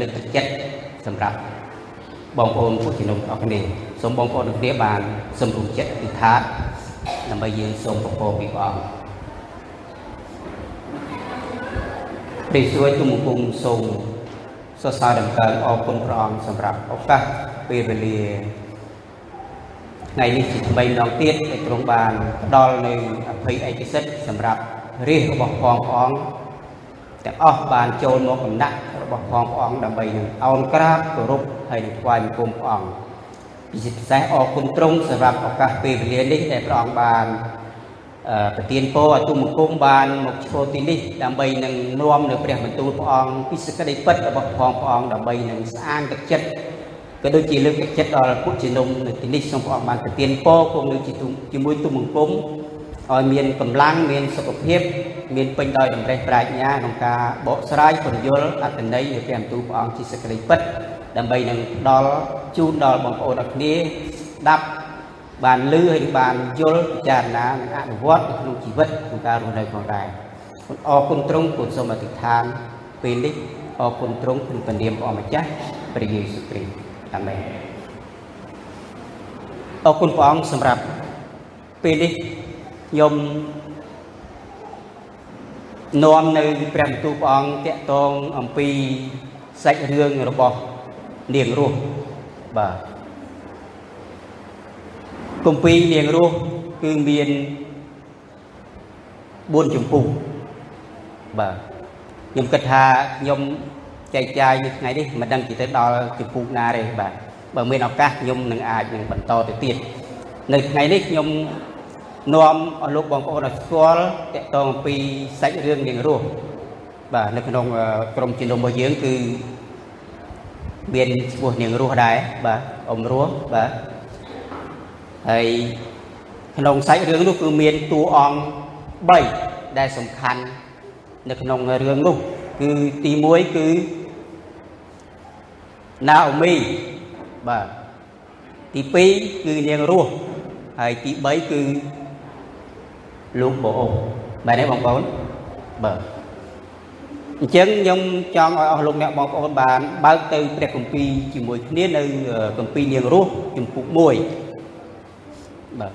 លើកទឹកចិត្តសម្រាប់បងប្អូនពុទ្ធជំនុំអរគ្នាសូមបងប្អូនទាំងគ្នាបានសម្រុំចិត្តអធិដ្ឋានដើម្បីយើងសូមប្រពោពីព្រះអង្គព្រះស្រួយទុំគុំសូមសរសើរដំណើរអរគុណព្រះអង្គសម្រាប់ឱកាសពេលវេលាថ្ងៃនេះជាថ្មីម្ដងទៀតដែលទ្រង់បានផ្ដល់នៅអភ័យឯកសិទ្ធសម្រាប់រាជរបស់ផងព្រះអង្គ ទាំងអស់បានចូលមកកំណាក់របស់ផងព្រះអង្គដើម្បីនឹងអោនក្រាបគោរពហើយនឹងថ្វាយបង្គំព្រះអង្គពិសេសអរគុណទ្រង់សម្រាប់ឱកាសពេលវេលានេះដែលព្រះអង្គបានប្រទានពរឲ្យទុំបង្គំបានមកឈរទីនេះដើម្បីនឹងនាំនៅព្រះបន្ទូលព្រះអង្គពីសេចក្តីពិតរបស់ផងព្រះអង្គដើម្បីនឹងស្អាងទឹកចិត្តក៏ដូចជាលើកទឹកចិត្តដល់ពុទ្ធជំនុំនៅទីនេះសូមព្រះអង្គបានប្រទានពរគង់នៅជាមួយទុំបង្គំ ឲ្យមានកម្លាំងមានសុខភាព មានពេញដោយតម្រេះប្រាជ្ញាក្នុងការបកស្រាយពន្យល់អត្ថន័យនៃព្រះបន្ទូលព្រះអង្គជាសេចក្តីពិតដើម្បីនឹងផ្ដល់ជូនដល់បងប្អូនអរគ្នាស្ដាប់បានលឺហើយបានយល់ពិចារណានិងអនុវត្តនៅក្នុងជីវិតក្នុងការរស់នៅផងដែរអរគុណទ្រង់គុណសូមអធិដ្ឋានពេលនេះអរគុណទ្រង់ក្នុងព្រះនាមព្រះម្ចាស់ព្រះយេស៊ូវគ្រីស្ទអាមែនអរគុណព្រះអង្គសម្រាប់ពេលនេះ ខ្ញុំនាំនៅព្រះបន្ទូលព្រះអង្គតាក់ទងអំពីសាច់រឿងរបស់នាងរស់បាទគម្ពីរនាងរស់គឺមាន4ចម្ពោះបាទខ្ញុំគិតថាខ្ញុំចែកចាយនៅថ្ងៃនេះមិនដឹងជិះទៅដល់ចម្ពោះណាទេបាទបើមានឱកាសខ្ញុំនឹងអាចនឹងបន្តទៅទៀតនៅថ្ងៃនេះខ្ញុំ នាំឲ្យលោកបងប្អូនឲ្យស្គាល់តកតងអំពីសាច់រឿងនាងរស់បាទនៅក្នុងក្រុមជំនុំរបស់យើងគឺមានឈ្មោះនាងរស់ដែរបាទអ៊ំរស់បាទហើយក្នុងសាច់រឿងនោះគឺមានតួអង្គ3ដែលសំខាន់នៅក្នុងរឿងនោះគឺទី1គឺណាអូមីបាទទី2គឺនាងរស់ហើយទី3គឺ លោកបអូបាទទេបងប្អូនបាទអញ្ចឹងខ្ញុំចង់ឲ្យអស់លោកអ្នកបងប្អូនបានបើកទៅព្រះគម្ពីរជាមួយគ្នានៅគម្ពីរនាងរស់ជំពូក1បាទ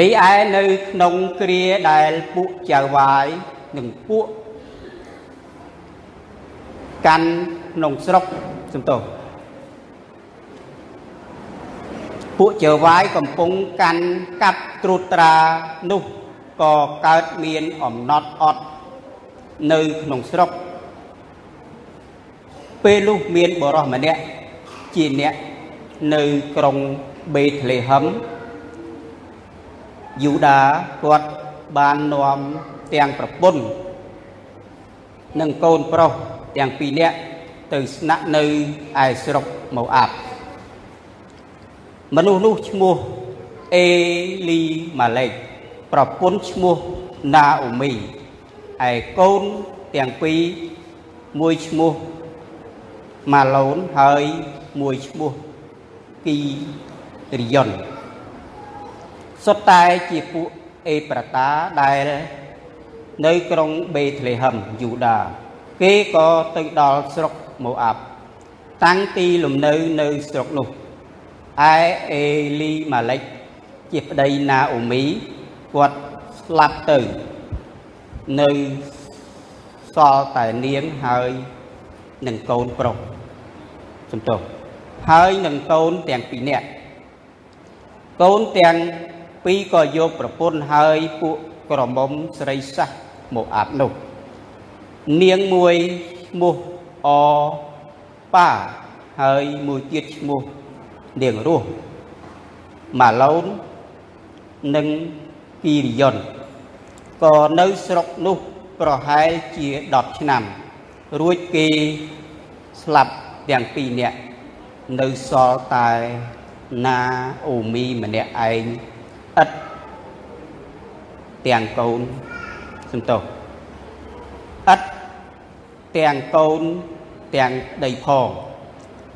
រីឯនៅក្នុងគ្រាដែលពួកចៅវាយនិងពួកកាន់ក្នុងស្រុកសំទោស ពួកចៅវាយកំពុងកាន់កាប់ត្រួតត្រានោះក៏កើតមានអំណត់អត់នៅក្នុងស្រុក ពេលនោះមានបរិសម្នាក់ជាអ្នកនៅក្រុងបេតលេហឹមយូដាគាត់បាននាំទាំងប្រពន្ធនិងកូនប្រុសទាំងពីរនាក់ទៅស្នាក់នៅឯស្រុកម៉ូអាប់ មនុស្សនោះឈ្មោះអេលីម៉ាឡេកប្រពន្ធឈ្មោះណាអូមីឯកូនទាំងពីរមួយឈ្មោះម៉ាឡូនហើយមួយឈ្មោះគីរីយ៉ុនសុទ្ធតែជាពួកអេប្រាតាដែលនៅក្រុងបេតលេហឹមយូដាគេក៏ទៅដល់ស្រុកម៉ូអាប់ តាំងទីលំនៅនៅស្រុកនោះ ឯអេលីម៉ាឡិកជាប្តីណាអូមីគាត់ស្លាប់ទៅនៅសល់តែនាងហើយនឹងកូនប្រុសសំទោសហើយនឹងកូនទាំងពីរនាក់កូនទាំងពីរក៏យកប្រពន្ធហើយពួកក្រមុំស្រីសះមកអាប់នោះនាងមួយឈ្មោះអប៉ាហើយមួយទៀតឈ្មោះ នាងរស់ម៉ាឡូននិងគីរីយ៉ុនក៏នៅស្រុកនោះប្រហែលជា10ឆ្នាំ រួចគេស្លាប់ទាំងពីរនាក់នៅសល់តែណាអូមីម្នាក់ឯងឥតទាំងកូនសំទោសឥតទាំងកូនទាំងដីផង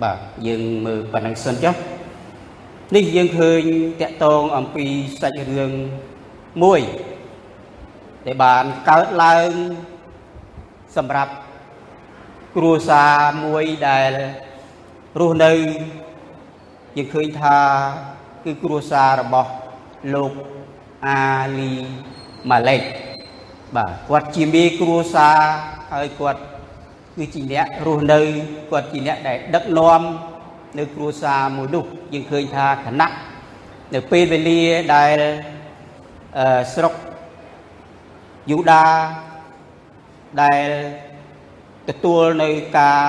បាទយើងមើលប៉ុណ្ណឹងសិនចុះ នេះយើងឃើញតកតងអំពីសាច់រឿងមួយដែលបានកើតឡើងសម្រាប់គ្រួសារមួយដែលរស់នៅយើងឃើញថាគឺគ្រួសាររបស់លោកអាលីម៉ាឡេកបាទគាត់ជាមេគ្រួសារហើយគាត់គឺជាអ្នករស់នៅគាត់ជាអ្នកដែលដឹកនាំ នៅគ្រួសារមួយនោះយើងឃើញថាគណៈនៅពេលវេលាដែលអឺស្រុកយូដាដែលទទួលនៅការ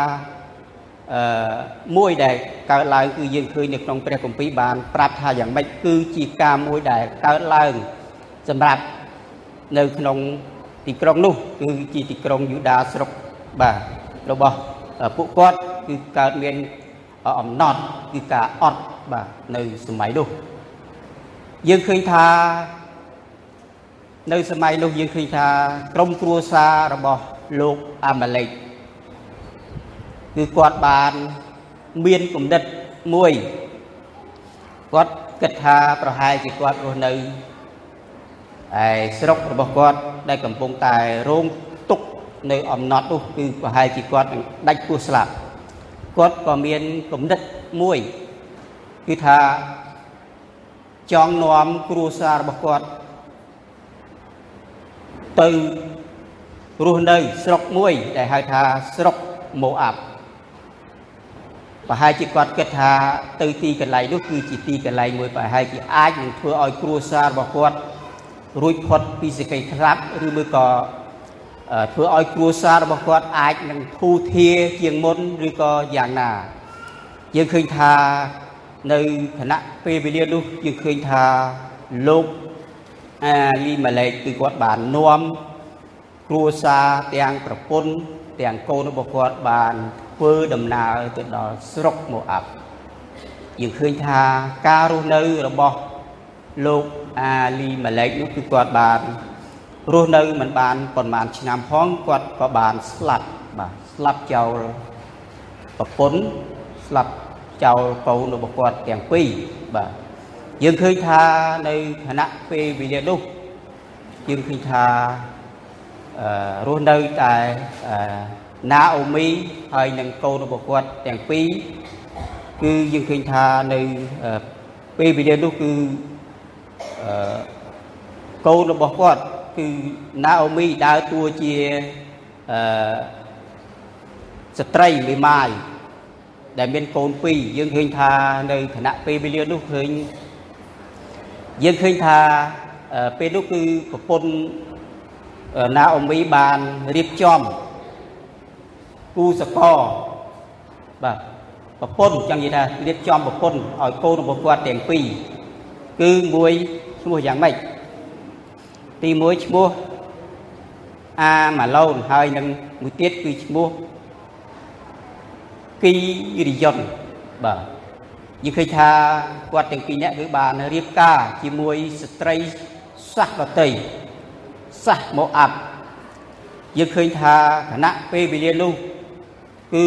អឺមួយដែលកើតឡើងគឺយើងឃើញនៅក្នុងព្រះគម្ពីរបានប្រាប់ថាយ៉ាងម៉េចគឺជាការមួយដែលកើតឡើងសម្រាប់នៅក្នុងទីក្រុងនោះ គឺជាទីក្រុងយូដាស្រុកបាទរបស់ពួកគាត់គឺកើតមាន អំណត់គឺការអត់បាទនៅសម័យនោះយើងឃើញថានៅសម័យនោះយើងឃើញថាក្រុមគ្រួសាររបស់លោកអាម៉ាឡេកគឺគាត់បានមានគំនិតមួយគាត់គិតថាប្រហែលជាគាត់រស់នៅឯស្រុករបស់គាត់ដែលកំពុងតែរងទុក្ខនៅអំណត់នោះគឺប្រហែលជាគាត់នឹងដាច់ពោះស្លាប់ គាត់ក៏មានគំនិតមួយគឺថាចង់នាំគ្រួសាររបស់គាត់ទៅរស់នៅស្រុកមួយដែលហៅថាស្រុកម៉ូអាប់ប្រហែលជាគាត់គិតថាទៅទីកន្លែងនោះគឺជាទីកន្លែងមួយប្រហែលជាអាចនឹងធ្វើឲ្យគ្រួសាររបស់គាត់រួចផុតពីសេចក្តីស្លាប់ឬមួយក៏ ធ្វើឲ្យគ្រួសាររបស់គាត់អាចនឹងធូរធារជាងមុនឬក៏យ៉ាងណាយើងឃើញថានៅគណៈពេលវេលានោះយើងឃើញថាលោកអាលីម៉ាឡេកគឺគាត់បាននាំគ្រួសារទាំងប្រពន្ធទាំងកូនរបស់គាត់បានធ្វើដំណើរទៅដល់ស្រុកម៉ូអាប់យើងឃើញថាការរស់នៅរបស់លោកអាលីម៉ាឡេកនោះគឺគាត់បាន រស់នៅមិនបានប្រហែលឆ្នាំផងគាត់ក៏បានស្លាប់បាទស្លាប់ចោលប្រពន្ធស្លាប់ចោលកូនរបស់គាត់ទាំងពីរបាទយើងឃើញថានៅគណៈពេលវេលានោះយើងឃើញថាអឺរស់នៅតែណាអូមីហើយនឹងកូនរបស់គាត់ទាំងពីរគឺយើងឃើញថានៅពេលវេលានោះគឺអឺកូនរបស់គាត់ គឺណាអូមីដើរតួជាអឺស្ត្រីមេម៉ាយដែលមានកូនពីរយើងឃើញថានៅគណៈពេលវេលានោះឃើញយើងឃើញថាពេលនោះគឺប្រពន្ធណាអូមីបានរៀបចំគូសកលបាទប្រពន្ធចឹងនិយាយថារៀបចំប្រពន្ធឲ្យកូនរបស់គាត់ទាំងពីរគឺមួយឈ្មោះយ៉ាងម៉េច ទី1ឈ្មោះអាម៉ាឡូនហើយនឹងមួយទៀតគឺឈ្មោះគីរិយុនបាទយើងឃើញថាគាត់ទាំងពីរនាក់គឺបានរៀបការជាមួយស្ត្រីសាសដតីសាសម៉ូអាប់យើងឃើញថាគណៈពេលវេលានោះគឺ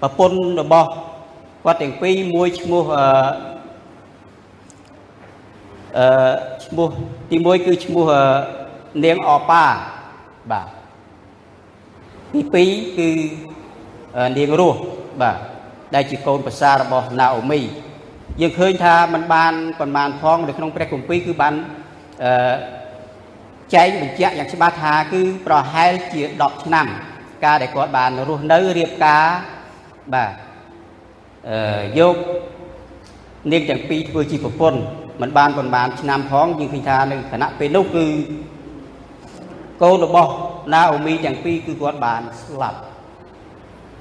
ប្រពន្ធរបស់គាត់ទាំងពីរមួយឈ្មោះអឺ អឺឈ្មោះទី1គឺឈ្មោះនាងអប៉ាបាទទី2គឺនាងរស់បាទដែលជាកូនប្រសាររបស់ណាអូមីយើងឃើញថាมันបានប្រមាណផងនៅក្នុងព្រះគម្ពីរគឺបានអឺចែងបញ្ជាក់យ៉ាងច្បាស់ថាគឺប្រហែលជា10ឆ្នាំ ការដែលគាត់បានរស់នៅរៀបការបាទអឺយកនាងទាំងពីរធ្វើជាប្រពន្ធ มันបានប្រហែលឆ្នាំផងយើងឃើញថានៅគណៈពេលនោះគឺកូនរបស់ណាអូមីទាំងពីរគឺគាត់បានស្លាប់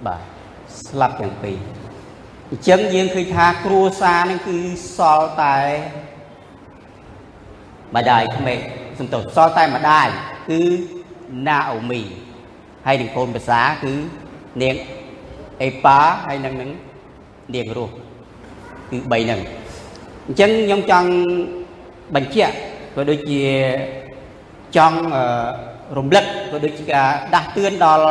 បាទស្លាប់ទាំងពីរអញ្ចឹងយើងឃើញថាគ្រួសារនឹងគឺសល់តែម្ដាយក្មេកសំទោសសល់តែម្ដាយគឺណាអូមីហើយនឹងកូនភាសាគឺនាងអេប៉ាហើយនឹងនឹងនាងរស់គឺ3ហ្នឹង អញ្ចឹងខ្ញុំចង់បញ្ជាក់ក៏ដូចជាចង់រំលឹកក៏ដូចជាការដាស់តឿនដល់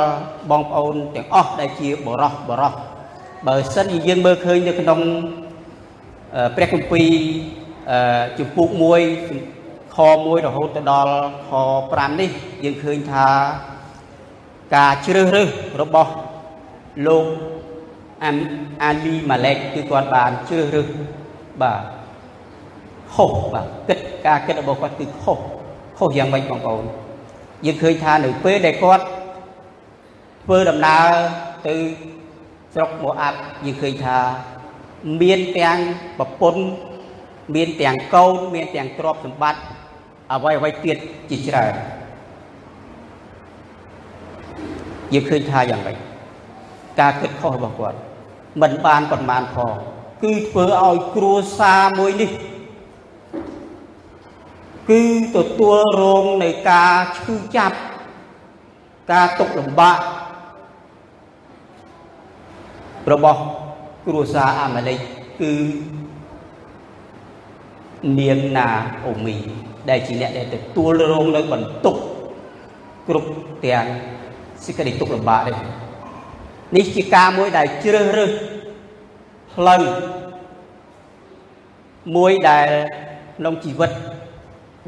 បងប្អូនទាំងអស់ដែលជាបរោះបរោះបើសិនជាយើងមើលឃើញនៅក្នុងព្រះគម្ពីរជំពូក1ខ1រហូតទៅដល់ខ5នេះយើងឃើញថាការជ្រើសរើសរបស់លោកអាលីម៉ាឡេកគឺគាត់បានជ្រើសរើសបាទ ខុសបាទគិតការគិតរបស់គាត់គឺខុសខុសយ៉ាងម៉េចបងប្អូនយើងឃើញថានៅពេលដែលគាត់ធ្វើដំណើរទៅស្រុកម៉ូអាប់យើងឃើញថាមានទាំងប្រពន្ធមានទាំងកូនមានទាំងទ្រព្យសម្បត្តិអ្វីអ្វីទៀតជាច្រើនយើងឃើញថាយ៉ាងម៉េចការគិតខុសរបស់គាត់មិនបានប៉ុន្មានផងគឺធ្វើឲ្យគ្រួសារមួយនេះ គឺទទួលរងនៃការឈឺចាប់ការទុកលំបាករបស់គ្រួសារអាម៉ាឡិកគឺនាងណាអូមី ដែលជាអ្នកដែលទទួលរងនៅបន្ទុកគ្រប់ទាំងសេចក្តីទុកលំបាកនេះនេះជាការមួយដែលជ្រើសរើសផ្លូវមួយដែលក្នុងជីវិត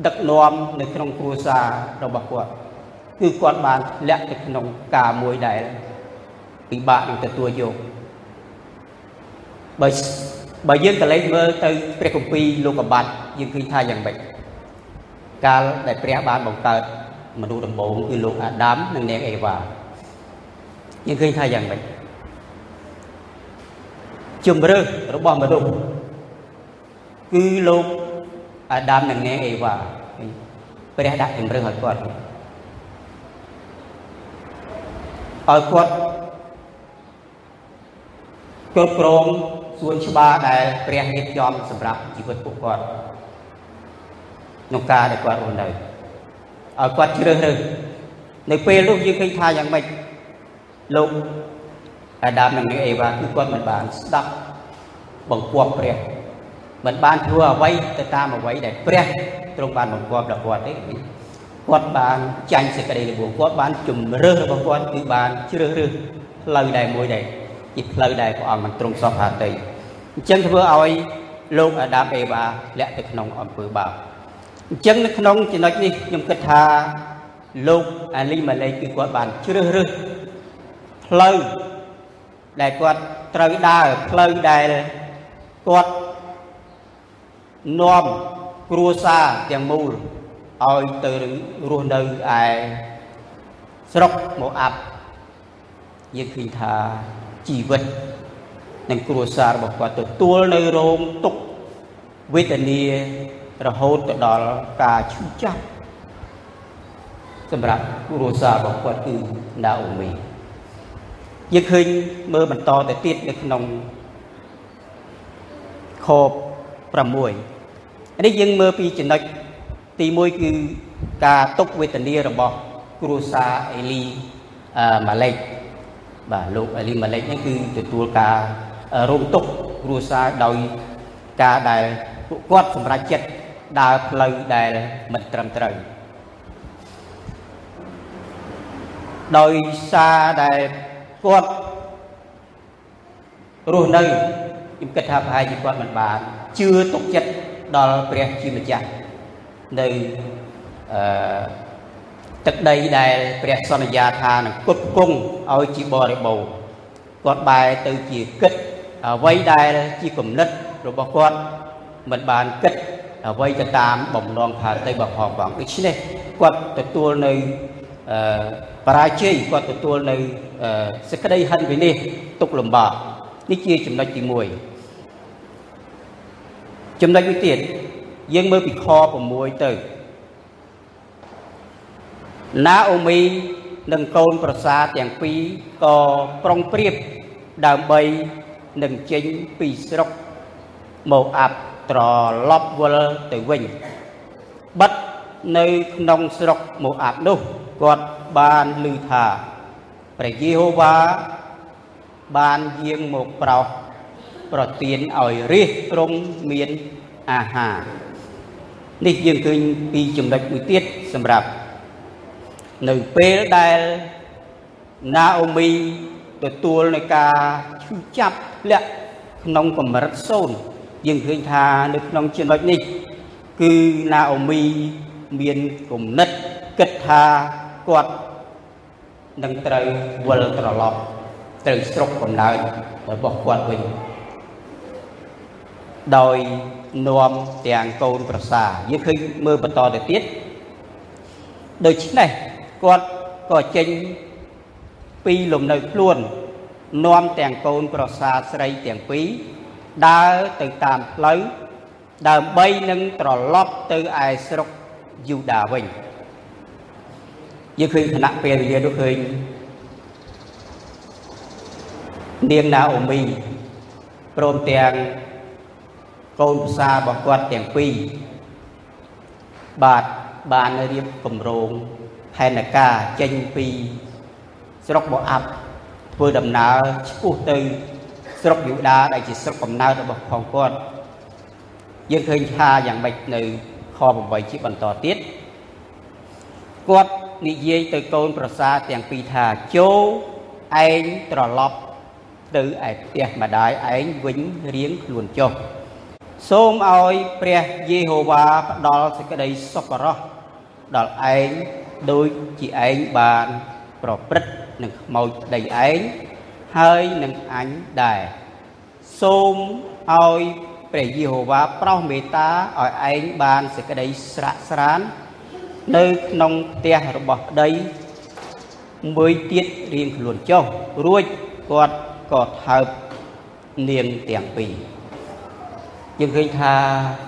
ដឹកនាំនៅក្នុងគ្រួសាររបស់គាត់គឺគាត់បានលាក់ទៅក្នុងការមួយដែលពិបាកនឹងទទួលយកបើបើយើងកលេចមើលទៅព្រះគម្ពីរលោកកបាត់យើងឃើញថាយ៉ាងម៉េចកាលដែលព្រះបានបង្កើតមនុស្សដំបូងគឺលោកអាដាមនិងនាងអេវ៉ាយើងឃើញថាយ៉ាងម៉េចជំរឿសរបស់មនុស្សគឺលោក អាដាមនិងនាងអេវ៉ាព្រះដាក់ជំរឿសឲ្យគាត់ឲ្យគាត់គ្រប់គ្រងសួនច្បារដែលព្រះរៀបចំសម្រាប់ជីវិតពួកគាត់ក្នុងការដែលគាត់រស់នៅឲ្យគាត់ជ្រើសរើសនៅពេលនោះយើងឃើញថាយ៉ាងម៉េចលោកអាដាមនិងនាងអេវ៉ាគឺគាត់មិនបានស្ដាប់បង្គាប់ព្រះ មិនបានធ្វើអ្វីទៅតាមអ្វីដែលព្រះទ្រង់បានបង្គាប់ដល់គាត់ទេគាត់បានចាញ់សេចក្តីល្បួងគាត់បានជំរើសរបស់គាត់គឺបានជ្រើសរើសផ្លូវដែលមួយដែរជាផ្លូវដែលព្រះអង្គមិនទ្រង់សពហាតីអញ្ចឹងធ្វើឲ្យលោកអាដាមអេវ៉ាលាក់ទៅក្នុងអំពើបាបអញ្ចឹងនៅក្នុងចំណុចនេះខ្ញុំគិតថាលោកអាលីម៉ាឡេគឺគាត់បានជ្រើសរើសផ្លូវដែលគាត់ត្រូវដើរផ្លូវដែលគាត់ នាំគ្រួសារទាំងមូលឲ្យទៅរស់នៅឯស្រុកម៉ូអាប់យើងឃើញថាជីវិតនិងគ្រួសាររបស់គាត់ទទួលនៅរោងទុកវេទនារហូតទៅដល់ការឈឺចាប់សម្រាប់គ្រួសាររបស់គាត់គឺណាអូមីយើងឃើញមើលបន្តទៅទៀតនៅក្នុងខ6 នេះយើងមើលពីចំណុចទី1គឺការទុកវេទនារបស់គ្រួសារអេលីម៉ាឡេកបាទលោកអេលីម៉ាឡេកនេះគឺទទួលការរងទុកគ្រួសារដោយការដែលពួកគាត់សម្រេចចិត្តដើរផ្លូវដែលមិនត្រឹមត្រូវដោយសារដែលគាត់រស់នៅខ្ញុំគិតថាប្រហែលជាគាត់មិនបានជឿទុកចិត្ត ដល់ព្រះជាម្ចាស់នៅអឺទឹកដីដែលព្រះសន្យាថានឹងគុតគង់ឲ្យជាបរិបូរណ៍គាត់បែរទៅជាគិតអ្វីដែលជាគំនិតរបស់គាត់មិនបានគិតអ្វីទៅតាមបំណងផាតីរបស់ផងដូច្នេះគាត់ទទួលនៅអឺបរាជ័យគាត់ទទួលនៅសេចក្តីហិនវិនិច្ឆ័យទុកលំបាកនេះជាចំណុចទី1 ចំណុចមួយទៀតយើងមើលពីខ6ទៅណាអូមីនិងកូនប្រសាទាំងពីរក៏ប្រុងប្រៀបដើម្បីនឹងចេញពីស្រុកមកអាប់ត្រឡប់វិលទៅវិញបិទនៅក្នុងស្រុកមកអាប់នោះគាត់បានឮថាព្រះយេហូវ៉ាបានយាងមកប្រោស ប្រទានឲ្យរាជទ្រង់មានអាហារនេះយើងឃើញពីចំណុចមួយទៀតសម្រាប់នៅពេលដែលណាអូមីទទួលនៅការឈឺចាប់ធ្លាក់ក្នុងកម្រិតសូន្យយើងឃើញថានៅក្នុងចំណុចនេះ គឺណាអូមីមានគំនិតគិតថាគាត់នឹងត្រូវវិលត្រឡប់ទៅស្រុកកំណើតរបស់គាត់វិញ ដោយនាំទាំងកូនប្រសាយើងឃើញមើលបន្តទៅទៀតដូច្នេះគាត់ក៏ចេញពីលំនៅខ្លួននាំទាំងកូនប្រសាស្រីទាំងពីរដើរទៅតាមផ្លូវដើម្បីនឹងត្រឡប់ទៅឯស្រុកយូដាវិញយើងឃើញគណៈពេលវេលានោះឃើញនាងណាអូមីព្រមទាំង កូនប្រសារបស់គាត់ទាំងពីរបាទបានរៀបគម្រោងផែនការចេញពីស្រុកបូអាប់ធ្វើដំណើរឆ្ពោះទៅស្រុកយូដាដែលជាស្រុកកំណើតរបស់ផងគាត់យើងឃើញថាយ៉ាងម៉េចនៅខ8ជាបន្តទៀតគាត់និយាយទៅកូនប្រសាទាំងពីរថាចូលឯងត្រឡប់ទៅឯផ្ទះម្ដាយឯងវិញរៀងខ្លួនចុះ សូមឲ្យព្រះយេហូវ៉ាផ្ដល់សេចក្តីសុខរស់ដល់ឯងដូចជាឯងបានប្រព្រឹត្តនឹងខ្មោចដីឯងហើយនឹងអញដែរសូមឲ្យព្រះយេហូវ៉ាប្រោសមេត្តាឲ្យឯងបានសេចក្តីស្រាក់ស្រាននៅក្នុងផ្ទះរបស់ប្តីមួយទៀតរៀងខ្លួនចុះរួចគាត់ក៏ថើបនាងទាំងពីរ យើងឃើញថា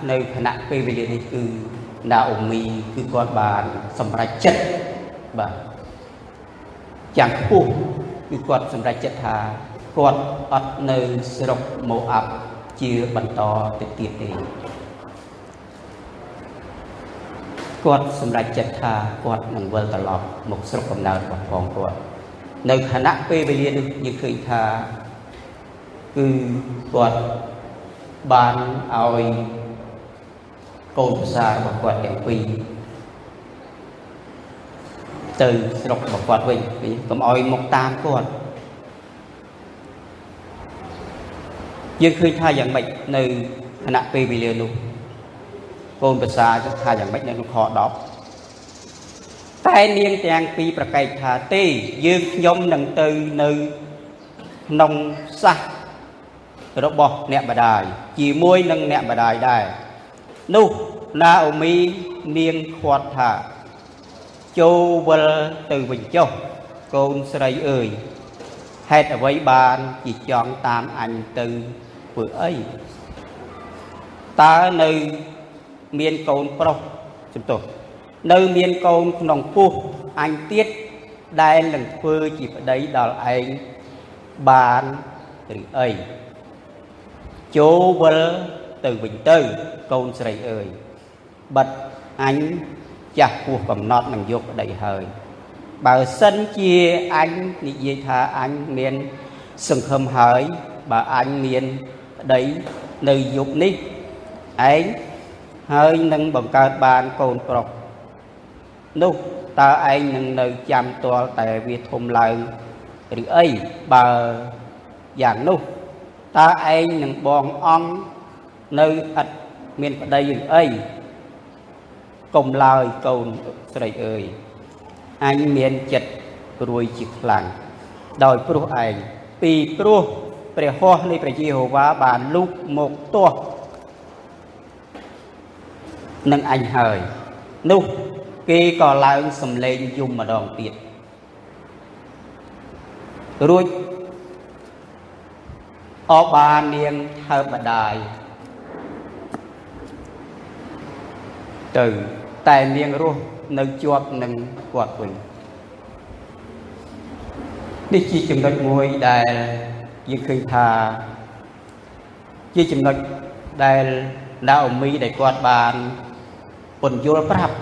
នៅគណៈពេលវេលានេះគឺណាអូមីគឺគាត់បានសម្រេចចិត្តបាទយ៉ាងខ្ពស់គឺគាត់សម្រេចចិត្តថាគាត់អត់នៅស្រុកម៉ូអាប់ជាបន្តទៅទៀតទេគាត់សម្រេចចិត្តថាគាត់នឹងវិលត្រឡប់មកស្រុកកំណើតរបស់ផងគាត់នៅខណៈពេលវេលានេះយើងឃើញថាគឺគាត់ បានឲ្យកូនប្រសារបស់គាត់ទាំងពីរទៅស្រុករបស់គាត់វិញកុំឲ្យមកតាមគាត់យើងឃើញថាយ៉ាងម៉េចនៅគណៈពេលវេលានោះកូនប្រសាថាយ៉ាងម៉េចនៅក្នុងខ10តែនាងទាំងពីរប្រកែកថាទេយើងខ្ញុំនឹងទៅនៅក្នុងសាស របស់អ្នកបដាយជាមួយនឹងអ្នកបដាយដែរនោះណាអូមីនាងខាត់ថាចូលវិលទៅវិញចុះកូនស្រីអើយហេតុអ្វីបានជាចង់តាមអញទៅធ្វើអីតើនៅមានកូនប្រុសចំទោះនៅមានកូនក្នុងពោះអញទៀតដែលនឹងធ្វើជាប្តីដល់ឯងបានឬអី ចូលវិលទៅវិញទៅកូនស្រីអើយបិទអញចាស់ពោះកំណត់នឹងយកប្តីហើយបើសិនជាអញនិយាយថាអញមាន សង្ឃឹមហើយបើអញមានប្តីនៅយុគនេះឯងហើយនឹងបង្កើតបានកូនប្រុសនោះតើឯងនឹងនៅចាំទាល់តែវាធំឡើងឬអីបើយ៉ាងនោះ តើឯងនឹងបងអង្គនៅឥតមានប្តីឬអីកុំឡើយកូនស្រីអើយអញមានចិត្តព្រួយជាខ្លាំងដោយព្រោះឯងពីព្រោះព្រះហស្ថនៃព្រះយេហូវ៉ាបានលូកមកទាស់នឹងអញហើយនោះគេក៏ឡើងសំឡេងយំម្ដងទៀតរួច អបានាងថើបដាយទៅតែនាងរស់នៅជាប់នឹងគាត់វិញនេះជាចំណុចមួយដែលយើងឃើញថាជាចំណុចដែលណាអូមីដែលគាត់បានពន្យល់ប្រាប់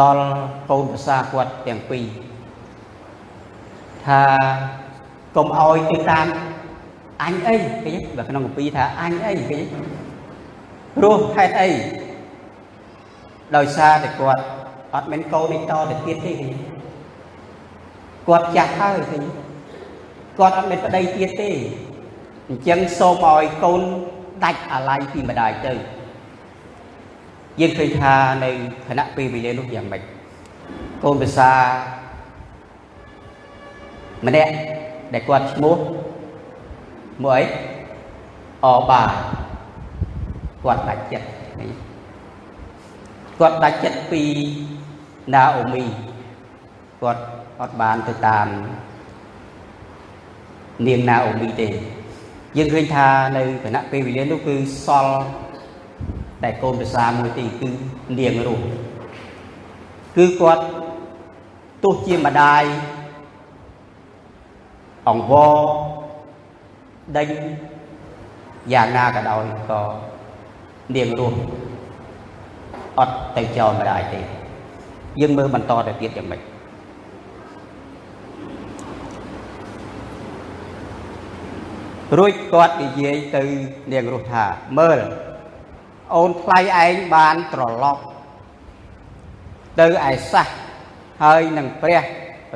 ដល់កូនប្រសាគាត់ទាំងពីរថាកុំឲ្យទៅតាម អញអីឃើញបើក្នុងកម្ពីថាអញអីឃើញព្រោះហេតុអីដោយសារតែគាត់អត់មានកូននេះតទៅទៀតទេឃើញគាត់ចាស់ហើយឃើញគាត់អត់មានប្តីទៀតទេអញ្ចឹងសូមឲ្យកូនដាច់អាល័យពីម្ដាយទៅយើងឃើញថានៅគណៈពេលវេលានោះយ៉ាងម៉េចកូនភាសាម្នាក់ដែលគាត់ឈ្មោះ មួយអអបាគាត់ដាច់ចិត្តគាត់ដាច់ចិត្តពីណាអូមីគាត់អត់បានទៅតាមនាងណាអូមីទេយើងឃើញថានៅគណៈពេលវេលានោះគឺសល់តែកូនប្រសាមួយទីគឺនាងរស់គឺគាត់ទោះជាម្ដាយអង្វរ ដេញយ៉ាងណាក៏ដោយក៏នាងរស់អត់ទៅចោលម្ដាយទេយើងមើលបន្តទៅទៀតយ៉ាងម៉េចរួចគាត់និយាយទៅនាងរស់ថាមើលអូនថ្លៃឯងបានត្រឡប់ទៅឯសះហើយនឹងព្រះ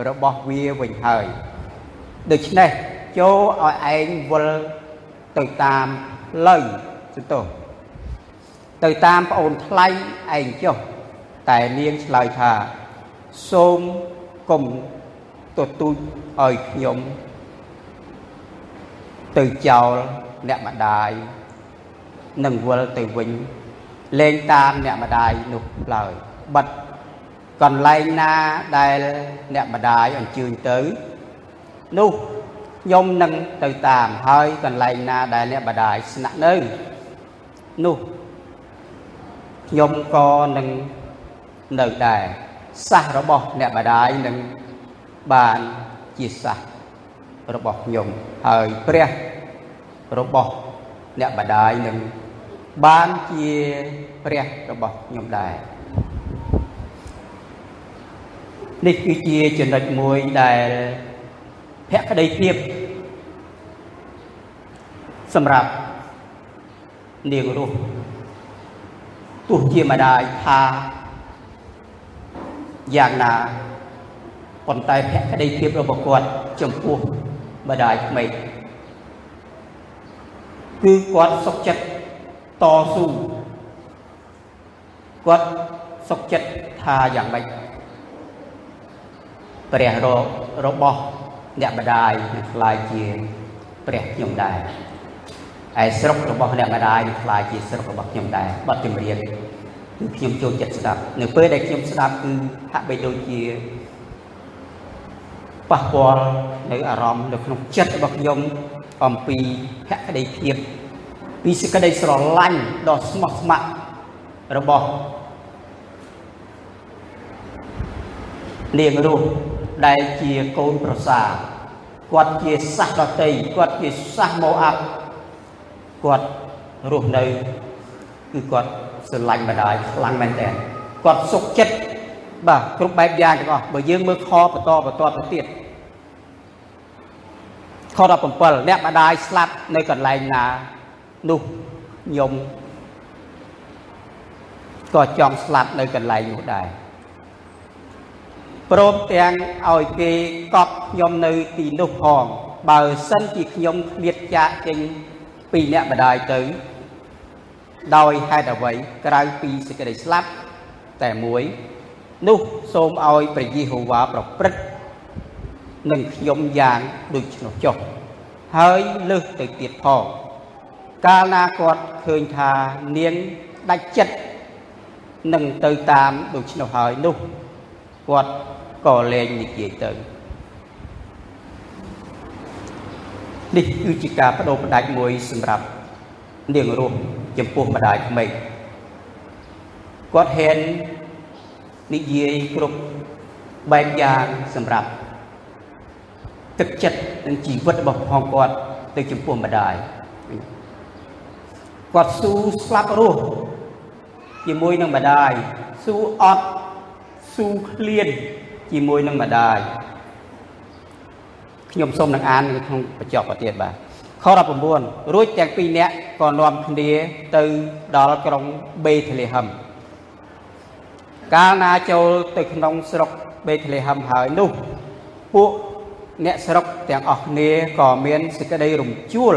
របស់វាវិញហើយដូច្នេះ ចូលឲ្យឯងវិលទៅតាមលើសទោទៅតាមប្អូនថ្លៃឯងចុះតែនាងឆ្លើយថាសូមកុំទទូចឲ្យខ្ញុំ ទៅចោលអ្នកម្ដាយនឹងវិលទៅវិញលេងតាមអ្នកម្ដាយនោះឡើយបិទកន្លែងណាដែលអ្នកម្ដាយអញ្ជើញទៅ នោះ ខ្ញុំនឹងទៅតាមហើយកន្លែងណាដែលអ្នកម្ដាយស្នាក់នៅនោះខ្ញុំក៏នឹងនៅដែរសះរបស់អ្នកម្ដាយនឹងបានជាសះរបស់ខ្ញុំហើយព្រះរបស់អ្នកម្ដាយនឹងបានជាព្រះរបស់ខ្ញុំដែរនេះគឺជាចំណុចមួយដែល ភក្តីភាពសម្រាប់នាងរស់ទោះជាម្ដាយថាយ៉ាងណាប៉ុន្តែភក្តីភាពរបស់គាត់ចំពោះម្ដាយក្មេកគឺគាត់សុខចិត្តតស៊ូគាត់សុខចិត្តថាយ៉ាងម៉េចព្រះរបស់ អ្នកម្ដាយនឹងខ្លាយជាព្រះខ្ញុំដែរឯស្រុករបស់អ្នកម្ដាយនឹងខ្លាយជាស្រុករបស់ខ្ញុំដែរបទចម្រៀងគឺខ្ញុំចូលចិត្តស្ដាប់នៅពេលដែលខ្ញុំស្ដាប់គឺហាក់បីដូចជាប៉ះពាល់នៅអារម្មណ៍នៅក្នុងចិត្តរបស់ខ្ញុំអំពីភក្តីភាពពីសេចក្តីស្រឡាញ់ដ៏ស្មោះស្ម័គ្ររបស់នាងរស់ ដែលជាកូនប្រសាគាត់ជាសាសដតីគាត់ជាសាសម៉ូអាប់គាត់រស់នៅគឺគាត់ស្រឡាញ់ម្ដាយខ្លាំងមែនតើគាត់សុខចិត្តបាទគ្រប់បែបយ៉ាងទាំងអស់បើយើងមើលខបន្តបន្តទៅទៀតខ17អ្នកម្ដាយស្លាប់នៅកន្លែងណានោះខ្ញុំក៏ចង់ស្លាប់នៅកន្លែងនោះដែរ ព្រមទាំងឲ្យគេកប់ខ្ញុំនៅទីនោះផងបើសិនជាខ្ញុំគ្មានចាកចេញពីអ្នកម្ដាយទៅ ដោយហេតុអ្វីក្រៅពីសេចក្តីស្លាប់តែមួយនោះសូមឲ្យព្រះយេហូវ៉ាប្រព្រឹត្តនឹងខ្ញុំយ៉ាងដូចនោះចុះហើយលើសទៅទៀតផងកាលណាគាត់ឃើញថានាងដាច់ចិត្តនឹងទៅតាមដូច្នោះហើយនោះ គាត់ក៏លែងនិយាយទៅនេះគឺជាការបដូរផ្ដាច់មួយសម្រាប់នាងរស់ចំពោះម្ដាយក្មេកគាត់ហ៊ាននិយាយគ្រប់បែបយ៉ាងសម្រាប់ទឹកចិត្តនិងជីវិតរបស់ផងគាត់ទៅចំពោះម្ដាយគាត់ស៊ូស្លាប់រស់ជាមួយនឹងម្ដាយស៊ូអត់ ស៊ូឃ្លានជាមួយនឹងម្ដាយខ្ញុំសូមនឹងអាននៅក្នុងបញ្ចប់ទៀតបាទខ19រួចទាំងពីរនាក់ក៏នាំគ្នាទៅដល់ក្រុងបេធលេហឹមកាលណាចូលទៅក្នុងស្រុកបេធលេហឹមហើយនោះពួកអ្នកស្រុកទាំងអស់គ្នាក៏មានសេចក្តីរំជួល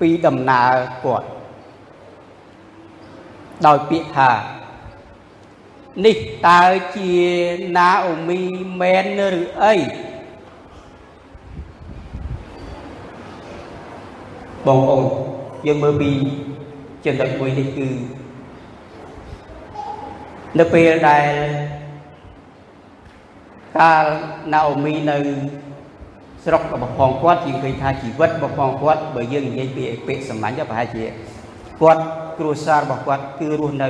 ពីដំណើរគាត់ដោយពាក្យថា នេះតើជាណាអូមីមែនឬអីបងប្អូនយើងមើលពីចំណុចមួយនេះគឺនៅពេលដែលកាលណាអូមីនៅស្រុករបស់ផងគាត់យើងឃើញថាជីវិតរបស់ផងគាត់បើយើងនិយាយពីអពាកសម្លាញ់ប្រហែលជាគាត់គ្រួសាររបស់គាត់គឺរស់នៅ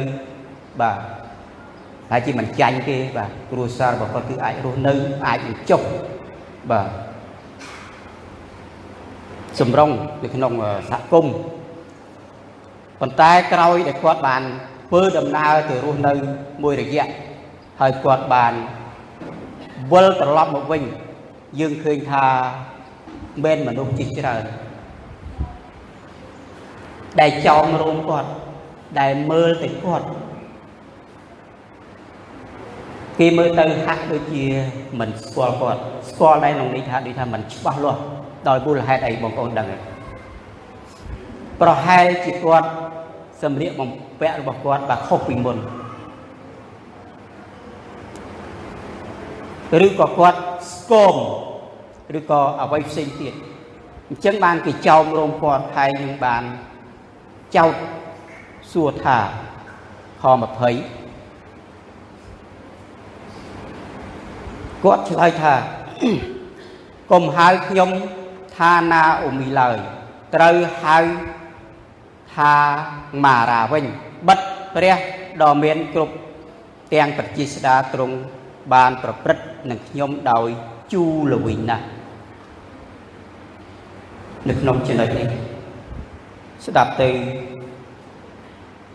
បាទ ហើយជាមិនចាញ់ទេបាទគ្រួសាររបស់គាត់គឺអាចរស់នៅអាចនឹងចុះបាទសម្រងនៅក្នុងសហគមន៍ប៉ុន្តែក្រោយដែលគាត់បានធ្វើដំណើរទៅរស់នៅមួយរយៈហើយគាត់បានវិលត្រឡប់មកវិញយើងឃើញថាមានមនុស្សជាច្រើនដែលចោមរោមគាត់ដែលមើលទៅគាត់ គេមើលទៅហាក់ដូចជាមិនស្គាល់គាត់ស្គាល់ដែរក្នុងនេះថាដូចថាមិនច្បាស់លាស់ដោយមូលហេតុអីបងប្អូនដឹងទេប្រហែលជាគាត់សម្លៀកបំពាក់របស់គាត់បាទខុសពីមុនឬក៏គាត់ស្គមឬក៏អ្វីផ្សេងទៀតអញ្ចឹងបានគេចោមរោមគាត់ហើយនឹងបានចោតសួរថាខ20 គាត់ឆ្លើយថាកុំហៅខ្ញុំថាណាអ៊ូមីឡើយត្រូវហៅថាម៉ារ៉ាវិញបិទព្រះដ៏មានគ្រប់ទាំងប្រជាស្ដាទ្រង់បានប្រព្រឹត្តនឹងខ្ញុំដោយជូរល្វីងណាស់នៅក្នុងចំណុចនេះស្ដាប់ទៅ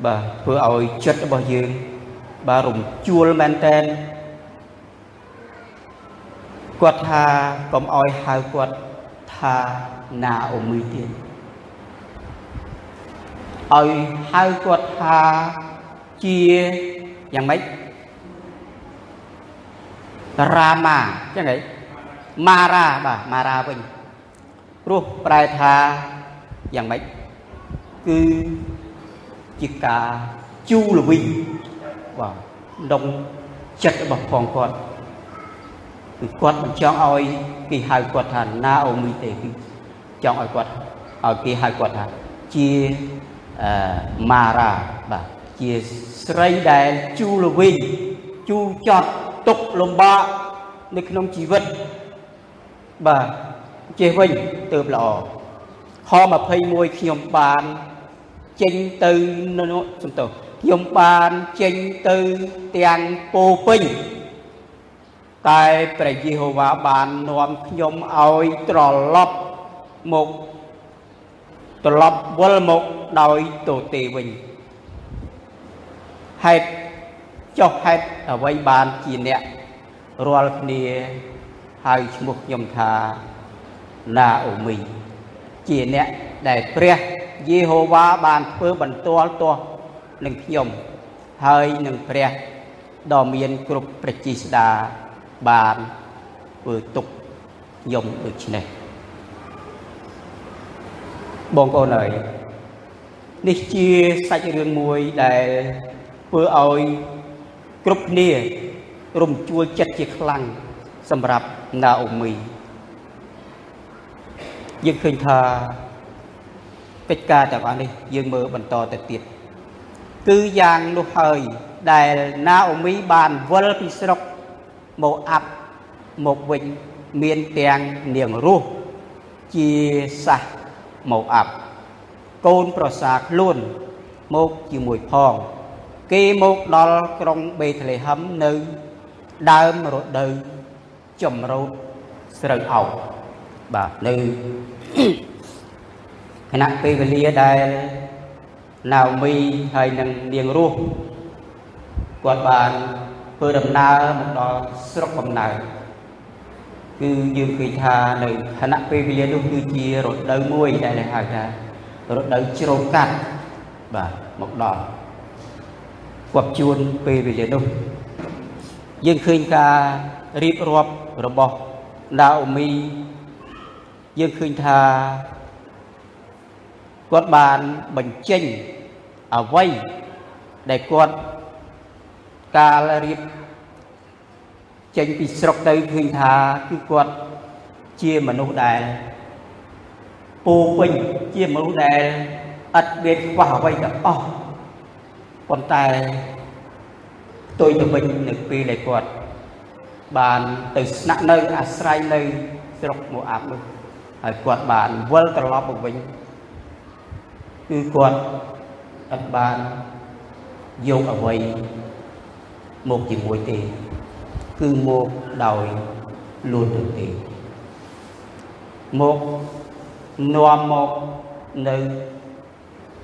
បាទធ្វើឲ្យចិត្តរបស់យើងបាទរំជួលមែនតែន គាត់ថាកុំឲ្យហៅគាត់ថាណាអូមីទៀតឲ្យហៅគាត់ថាជាយ៉ាងម៉េចរាមាចឹងហីម៉ារ៉ាបាទម៉ារ៉ាវិញព្រោះប្រែថាយ៉ាងម៉េចគឺជាការជូរល្វីងបាទដងចិត្តរបស់ផងគាត់ គឺគាត់មិនចង់ឲ្យគេហៅគាត់ថាណាអូមីទេគឺចង់ឲ្យគាត់ឲ្យគេហៅគាត់ថាជាអឺម៉ារ៉ាបាទជាស្រីដែលជូរល្វីងជូរចត់ទុកលំបាកនៅក្នុងជីវិតបាទចេះវិញទៅល្អខ21ខ្ញុំបានចេញទៅសំទោសខ្ញុំបានចេញទៅទាំងពោពេញ តែព្រះយេហូវ៉ាបាននាំខ្ញុំឲ្យត្រឡប់មកត្រឡប់វិលមកដោយទទេវិញហេតុចុះហេតុអ្វីបានជាអ្នករាល់គ្នាហៅឈ្មោះខ្ញុំថាណាអូមី ជាអ្នកដែលព្រះយេហូវ៉ាបានធ្វើបន្ទាល់ទាស់នឹងខ្ញុំ ហើយនឹងព្រះដ៏មានគ្រប់ប្រជាស្ដា បានធ្វើទុកខ្ញុំដូចនេះបងប្អូនអើយនេះជាសាច់រឿងមួយដែលធ្វើឲ្យគ្រប់គ្នារំជួលចិត្តជាខ្លាំងសម្រាប់ណាអូមីយើងឃើញថាកិច្ចការទាំងអស់នេះយើងមើលបន្តទៅទៀតគឺយ៉ាងនោះហើយដែលណាអូមីបានវិលពីស្រុក មកអាប់មកវិញមានទាំងនាងរស់ជាសះមកអាប់កូនប្រសាខ្លួនមកជាមួយផង គេមកដល់ក្រុងបេតលេហឹមនៅដើមរដូវចម្រូតស្រូវអោបបាទនៅគណៈពេលវេលាដែលណាវមីហើយនឹងនាងរស់គាត់បាន ធ្វើដំណើរមកដល់ស្រុកកំណើតគឺយើងឃើញថានៅគណៈពេលវេលានោះគឺជារដូវមួយដែលហៅថារដូវជ្រោកកាត់បាទមកដល់គាត់ជួនពេលវេលានោះយើងឃើញការរៀបរាប់របស់ដាអូមីយើងឃើញថាគាត់បានបញ្ចេញអ្វីដែលគាត់ កាលរៀបចេញពីស្រុកទៅឃើញថាគឺគាត់ជាមនុស្សដែលពូពេញជាមនុស្សដែលឥតមានខ្វះអ្វីទាំងអស់ប៉ុន្តែផ្ទុយទៅវិញនៅពេលដែលគាត់បានទៅស្នាក់នៅអាស្រ័យនៅស្រុកម៉ូអាប់នោះហើយគាត់បានវិលត្រឡប់មកវិញគឺគាត់អត់បានយកអ្វី មកជាមួយទេ គឺមកដោយលួនទៅទេមកនាំមកនៅ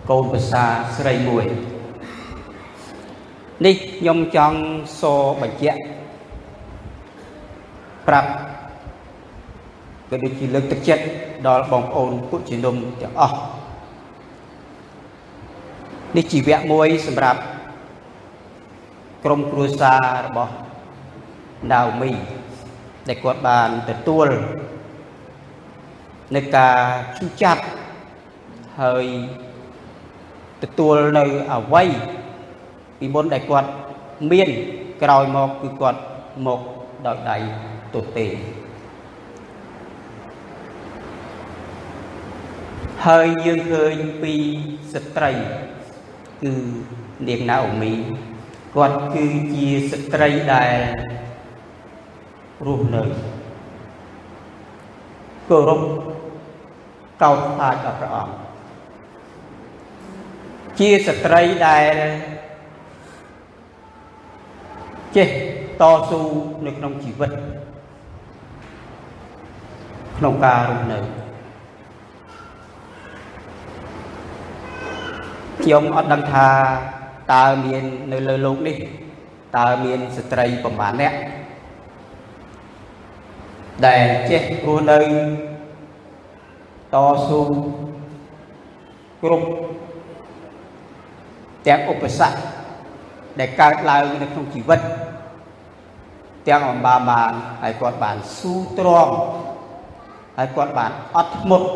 កូនភាសាស្រីមួយនេះខ្ញុំចង់សបញ្ជាក់ប្រាប់ក៏ដូចជាលើកទឹកចិត្តដល់បងប្អូនពុជនុំទាំងអស់នេះជីវៈមួយសម្រាប់ ក្រុមគ្រួសាររបស់ណាអូមីដែលគាត់បានទទួលនៅការជូចាត់ហើយទទួលនៅអវ័យពីមុនដែលគាត់មានក្រោយមកគឺគាត់មកដោយដៃទទេហើយយើងឃើញពីស្ត្រីគឺនាងណាអូមី គាត់គឺជាស្ត្រីដែលរស់នៅគោរពកោតខ្លាចដល់ព្រះអង្គជាស្ត្រីដែលចេះតស៊ូនៅក្នុងជីវិតក្នុងការរស់នៅខ្ញុំអត់ដឹងថា តើមាននៅលើលោកនេះតើមានស្ត្រីប្រមាណអ្នកដែលចេះគួរនៅតស៊ូគ្រប់ទាំងឧបសគ្គដែលកើតឡើងនៅក្នុងជីវិត ទាំងអំបាបានហើយគាត់បានស៊ូទ្រាំហើយគាត់បានអត់ធ្មត់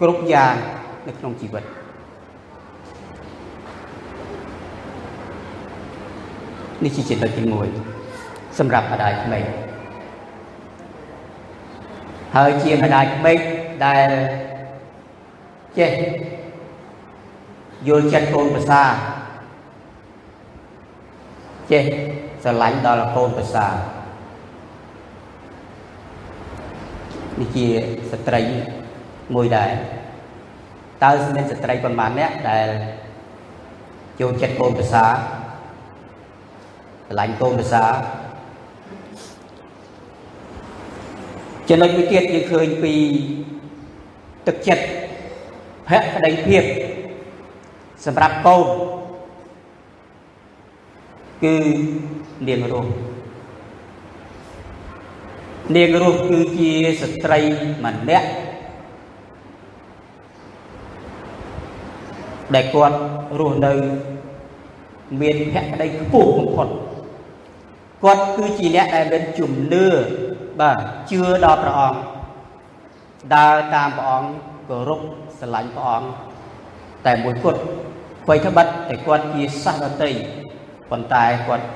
គ្រប់យ៉ាងនៅក្នុងជីវិត។ នេះជាចំណុចទី1សម្រាប់ម្ដាយក្មេងហើយជាម្ដាយក្មេកដែលចេះយល់ចិត្តកូនប្រសាចេះស្រឡាញ់ដល់កូនប្រសានេះជាស្ត្រីមួយដែរតើមានស្ត្រីប៉ុន្មានអ្នកដែលចូលចិត្តកូនប្រសា ស្រឡាញ់កូនប្រសាចំណុចមួយទៀតយើងឃើញពីទឹកចិត្តភក្តីភាពសម្រាប់កូនគឺនាងរស់នាងរស់គឺជាស្ត្រីម្នាក់ដែលគាត់រស់នៅ មានភក្តីខ្ពស់បំផុត គាត់គឺជាអ្នកដែលមានជំនឿបាទជឿដល់ព្រះអង្គដើរតាមព្រះអង្គគោរពស្រឡាញ់ព្រះអង្គតែមួយគត់អ្វីត្បិតតែគាត់ជាសាសដតីប៉ុន្តែគាត់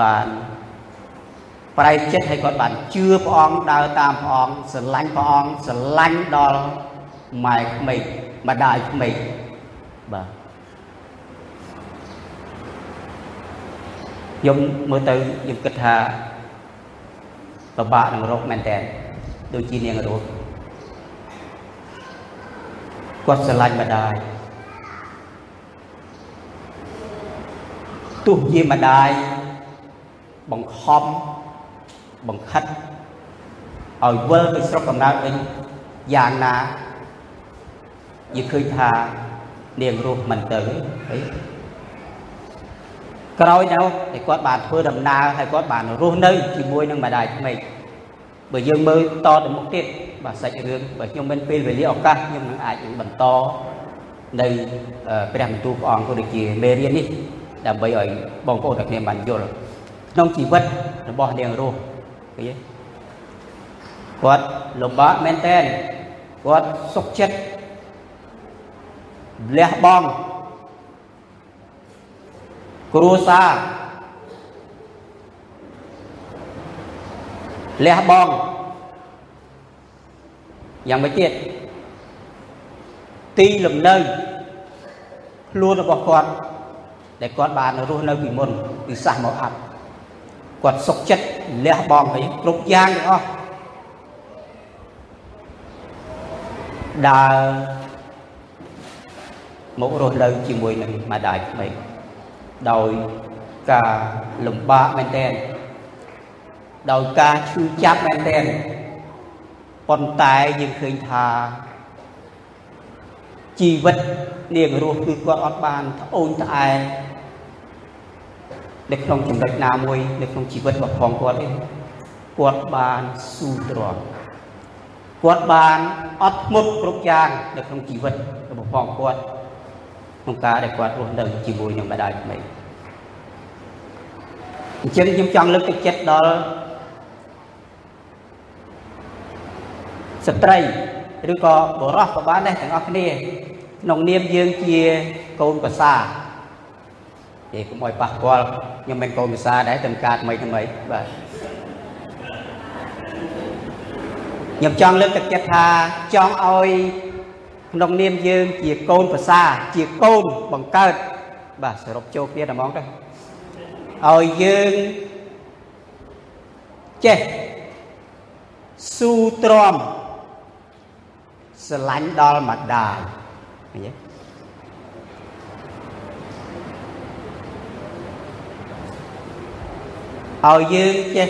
បានប្រែចិត្តឲ្យគាត់បានជឿព្រះអង្គដើរតាមព្រះអង្គស្រឡាញ់ព្រះអង្គស្រឡាញ់ដល់ម៉ែក្មេកម្ដាយក្មេកបាទ ខ្ញុំមើលទៅខ្ញុំគិតថាពិបាកនឹងរកមែនតើដូចជានាងរស់គាត់ស្រឡាញ់ម្ដាយទោះជាម្ដាយបង្ខំបង្ខិតឲ្យវិលទៅស្រុកកំណើតវិញយ៉ាងណាយើងឃើញថានាងរស់មិនទៅអី ក្រោយទៅតែគាត់បានធ្វើដំណើរហើយគាត់បានរស់នៅជាមួយនឹងម្ដាយក្មេកបើយើងមើលតទៅមុខទៀតបាទសាច់រឿងបើខ្ញុំមានពេលវេលាឱកាសខ្ញុំនឹងអាចបន្តនៅព្រះបន្ទូលព្រះអង្គក៏ដូចជាមេរៀននេះដើម្បីឲ្យបងប្អូនទាំងគ្នាបានយល់ក្នុងជីវិតរបស់នាងរស់ឃើញទេគាត់លំបាកមែនតើគាត់សុខចិត្តលះបង់ គ្រួសារលះបង់យ៉ាងម៉េចទៀតទីលំនៅខ្លួនរបស់គាត់ដែលគាត់បានរស់នៅពីមុនពីសះមកអត់គាត់សុខចិត្តលះបង់អីគ្រប់យ៉ាងទាំងអស់ដើរមករស់នៅជាមួយនឹងម្ដាយក្មេក ដោយការលំបាកមែនទែនដោយការឈឺចាប់មែនទែនប៉ុន្តែយើងឃើញថាជីវិតនាងរស់គឺគាត់អត់បានត្អូញត្អែនៅក្នុងចំណុចណាមួយនៅក្នុងជីវិតរបស់ផងគាត់ទេគាត់បានស៊ូទ្រាំគាត់បានអត់ធ្មត់គ្រប់យ៉ាងនៅក្នុងជីវិតរបស់ផងគាត់ ក្នុងការដែលគាត់រស់នៅជាមួយនឹងម្ដាយក្មេងអញ្ចឹងខ្ញុំចង់លើកទឹកចិត្តដល់ស្ត្រីឬក៏បុរសក៏បានដែរទាំងអស់គ្នាក្នុងនាមយើងជាកូនប្រសាទេកុំឲ្យប៉ះពាល់ខ្ញុំមិនកូនប្រសាដែរតែការថ្មីថ្មីបាទខ្ញុំចង់លើកទឹកចិត្តថាចង់ឲ្យ ក្នុងនាមយើងជាកូនប្រសាជាកូនបង្កើតបាទសរុបចូលគ្នាតែហ្មងទៅឲ្យយើងចេះស៊ូទ្រាំស្រឡាញ់ដល់ម្ដាយឃើញទេឲ្យយើងចេះ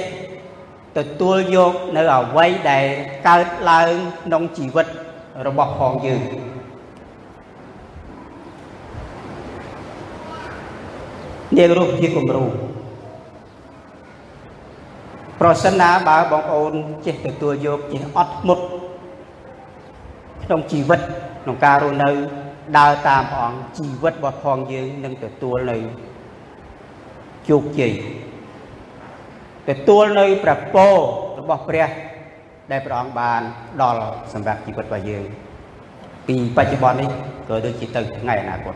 ទទួលយកនៅអ្វីដែលកើតឡើងក្នុងជីវិត របស់ផងយើងនាងរស់ជាគំរូប្រសិនណាបើបងប្អូនចេះទទួលយកចេះអត់ធ្មត់ក្នុងជីវិតក្នុងការរស់នៅដើរតាមព្រះអង្គជីវិតរបស់ផងយើងនឹងទទួលនៅជោគជ័យទទួលនៅប្រពោរបស់ព្រះ ដែលព្រះអង្គបានដល់សម្រាប់ជីវិតរបស់យើងពីបច្ចុប្បន្ននេះក៏ដូចជាទៅថ្ងៃអនាគត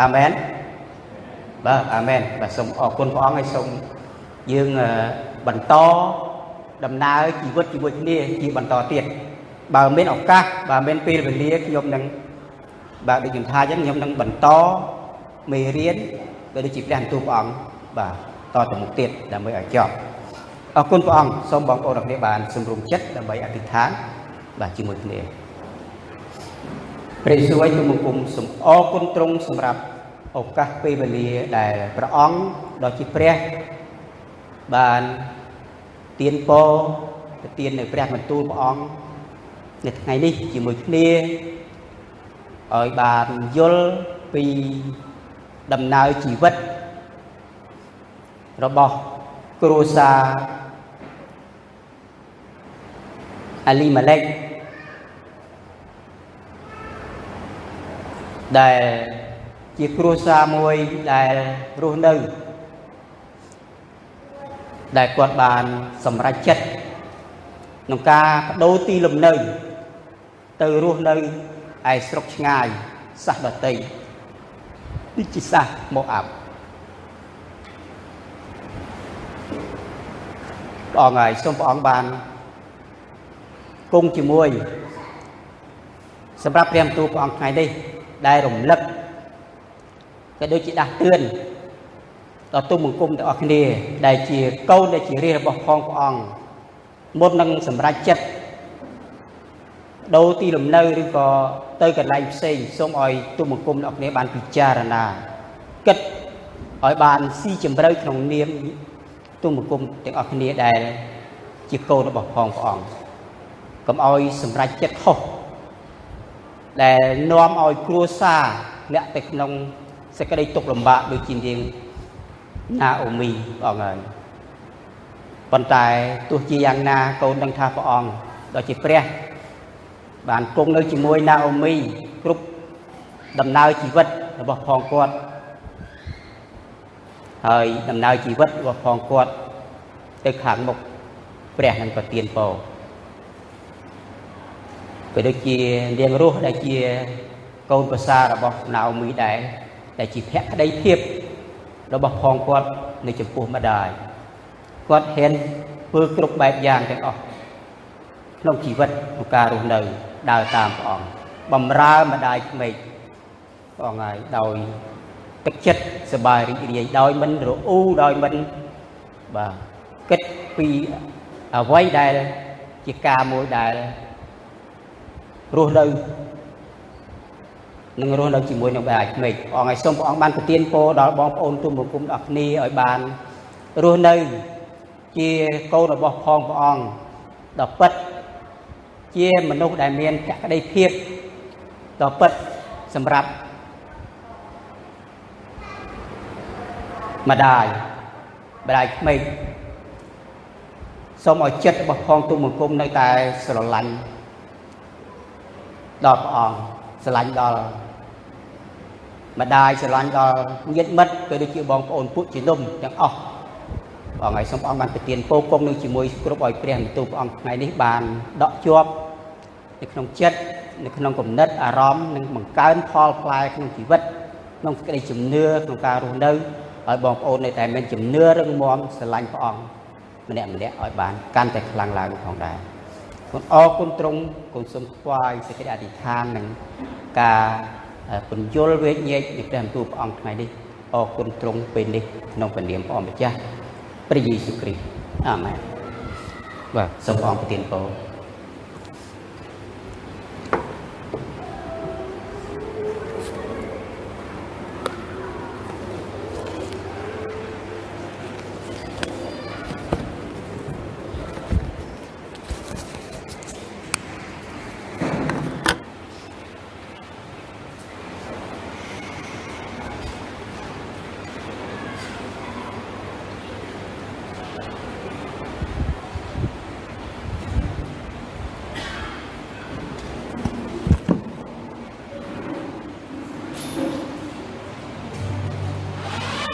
អាមែនបាទអាមែនបាទសូមអរគុណព្រះអង្គហើយសូមយើងបន្តដំណើរជីវិតជាមួយគ្នាជាបន្តទៀតបើមានឱកាសបើមានពេលវេលាខ្ញុំនឹងបាទដូចខ្ញុំថាអញ្ចឹងខ្ញុំនឹងបន្តមេរៀនក៏ដូចជាព្រះបន្ទូលព្រះអង្គបាទតទៅមុខទៀតដើម្បីឲ្យចប់ អរគុណព្រះអង្គសូមបងប្អូនទាំងគ្នាបានសម្រុំចិត្តដើម្បីអធិដ្ឋានបាទជាមួយគ្នាព្រះយេស៊ូវឲ្យទូបង្គំសូមអរគុណទ្រង់សម្រាប់ឱកាសពេលវេលាដែលព្រះអង្គដ៏ជាព្រះបានទៀនពរទៅទៀននៅព្រះបន្ទូលព្រះអង្គនៅថ្ងៃនេះជាមួយគ្នាឲ្យបានយល់ពីដំណើរជីវិតរបស់គ្រួសារ អាលីម៉ាឡេកដែលជាគ្រួសារមួយដែលរស់នៅដែលគាត់បានសម្រេចចិត្តក្នុងការបដូរទីលំនៅ ទៅរស់នៅឯស្រុកឆ្ងាយសាសដតីនេះជាសាសមកអាប់ព្រះអង្គហើយសូមព្រះអង្គបាន គង់ជាមួយសម្រាប់ព្រះបន្ទូលព្រះអង្គថ្ងៃនេះដែលរំលឹកក៏ដូចជាដាស់តឿនដល់ទុំបង្គំទាំងអស់គ្នា ដែលជាកូនដែលជារាជរបស់ផងព្រះអង្គមុននឹងសម្រេចចិត្តដូរទីលំនៅឬក៏ទៅកន្លែងផ្សេងសូមឲ្យទុំបង្គំអ្នកគ្នាបានពិចារណាគិតឲ្យបានស៊ីជម្រៅក្នុងនាមទុំបង្គំទាំងអស់គ្នាដែលជាកូនរបស់ផងព្រះអង្គ កុំឲ្យសម្រេចចិត្តខុសដែលនាំឲ្យគ្រួសារលាក់ទៅក្នុងសេចក្តីទុក្ខលំបាកដូចជានាងណាអូមីព្រះអង្គហើយប៉ុន្តែទោះជាយ៉ាងណាកូនដឹងថាព្រះអង្គដ៏ជាព្រះ បានគង់នៅជាមួយណាអូមីគ្រប់ដំណើរជីវិតរបស់ផងគាត់ហើយដំណើរជីវិតរបស់ផងគាត់ទៅខាងមុខព្រះនឹងប្រទានពរ ក៏ដូចជានាងរស់ដែលជាកូនប្រសាររបស់ណៅមីដែរដែលជាភក្តីភាពរបស់ផងគាត់នៅចំពោះម្ដាយគាត់ហ៊ានធ្វើគ្រប់បែបយ៉ាងទាំងអស់ក្នុងជីវិតក្នុងការរស់នៅដើរតាមព្រះអង្គបំរើម្ដាយក្មេកព្រះអង្គហើយដោយទឹកចិត្តសប្បាយរីករាយដោយមិនរអ៊ូដោយមិនបាទគិតពីអ្វីដែលជាការមួយដែល រស់នៅនឹងរស់នៅជាមួយនឹងបែបក្មេកព្រះអង្គឲ្យសូមព្រះអង្គបានប្រទានពរដល់បងប្អូនទុំបង្គំដល់គ្នាឲ្យបានរស់នៅជាកូនរបស់ផងព្រះអង្គដល់ពិតជាមនុស្សដែលមានភក្ដីភាពដល់ពិតសម្រាប់ម្ដាយម្ដាយក្មេកសូមឲ្យចិត្តរបស់ផងទុំបង្គំនៅតែស្រឡាញ់ ដល់ព្រះអង្គស្រឡាញ់ដល់ម្ដាយស្រឡាញ់ដល់ញាតិមិត្តក៏ដូចជាបងប្អូនពួកជានំទាំងអស់បងហើយសូមអង្គបានប្រទានពរគុំនឹងជាមួយគ្រប់ឲ្យព្រះបន្ទូលព្រះអង្គថ្ងៃនេះបានដកជាប់នៅក្នុងចិត្តនៅក្នុងគំនិតអារម្មណ៍និងបង្កើនផលផ្លែក្នុងជីវិតក្នុងសេចក្តីជំនឿក្នុងការរស់នៅឲ្យបងប្អូននៅតែមានជំនឿរឹងមាំស្រឡាញ់ព្រះអង្គម្នាក់ម្នាក់ឲ្យបានកាន់តែខ្លាំងឡើងផងដែរ គុណអរគុណទ្រង់គុណសូមថ្វាយសេចក្តីអធិដ្ឋាននឹងការពន្យល់វេជ្ជញែកនៃព្រះបន្ទូលព្រះអង្គថ្ងៃនេះអរគុណទ្រង់ពេលនេះក្នុងព្រះនាមព្រះអម្ចាស់ព្រះយេស៊ូវគ្រីស្ទអាមែនបាទសូមព្រះអង្គប្រទានពរ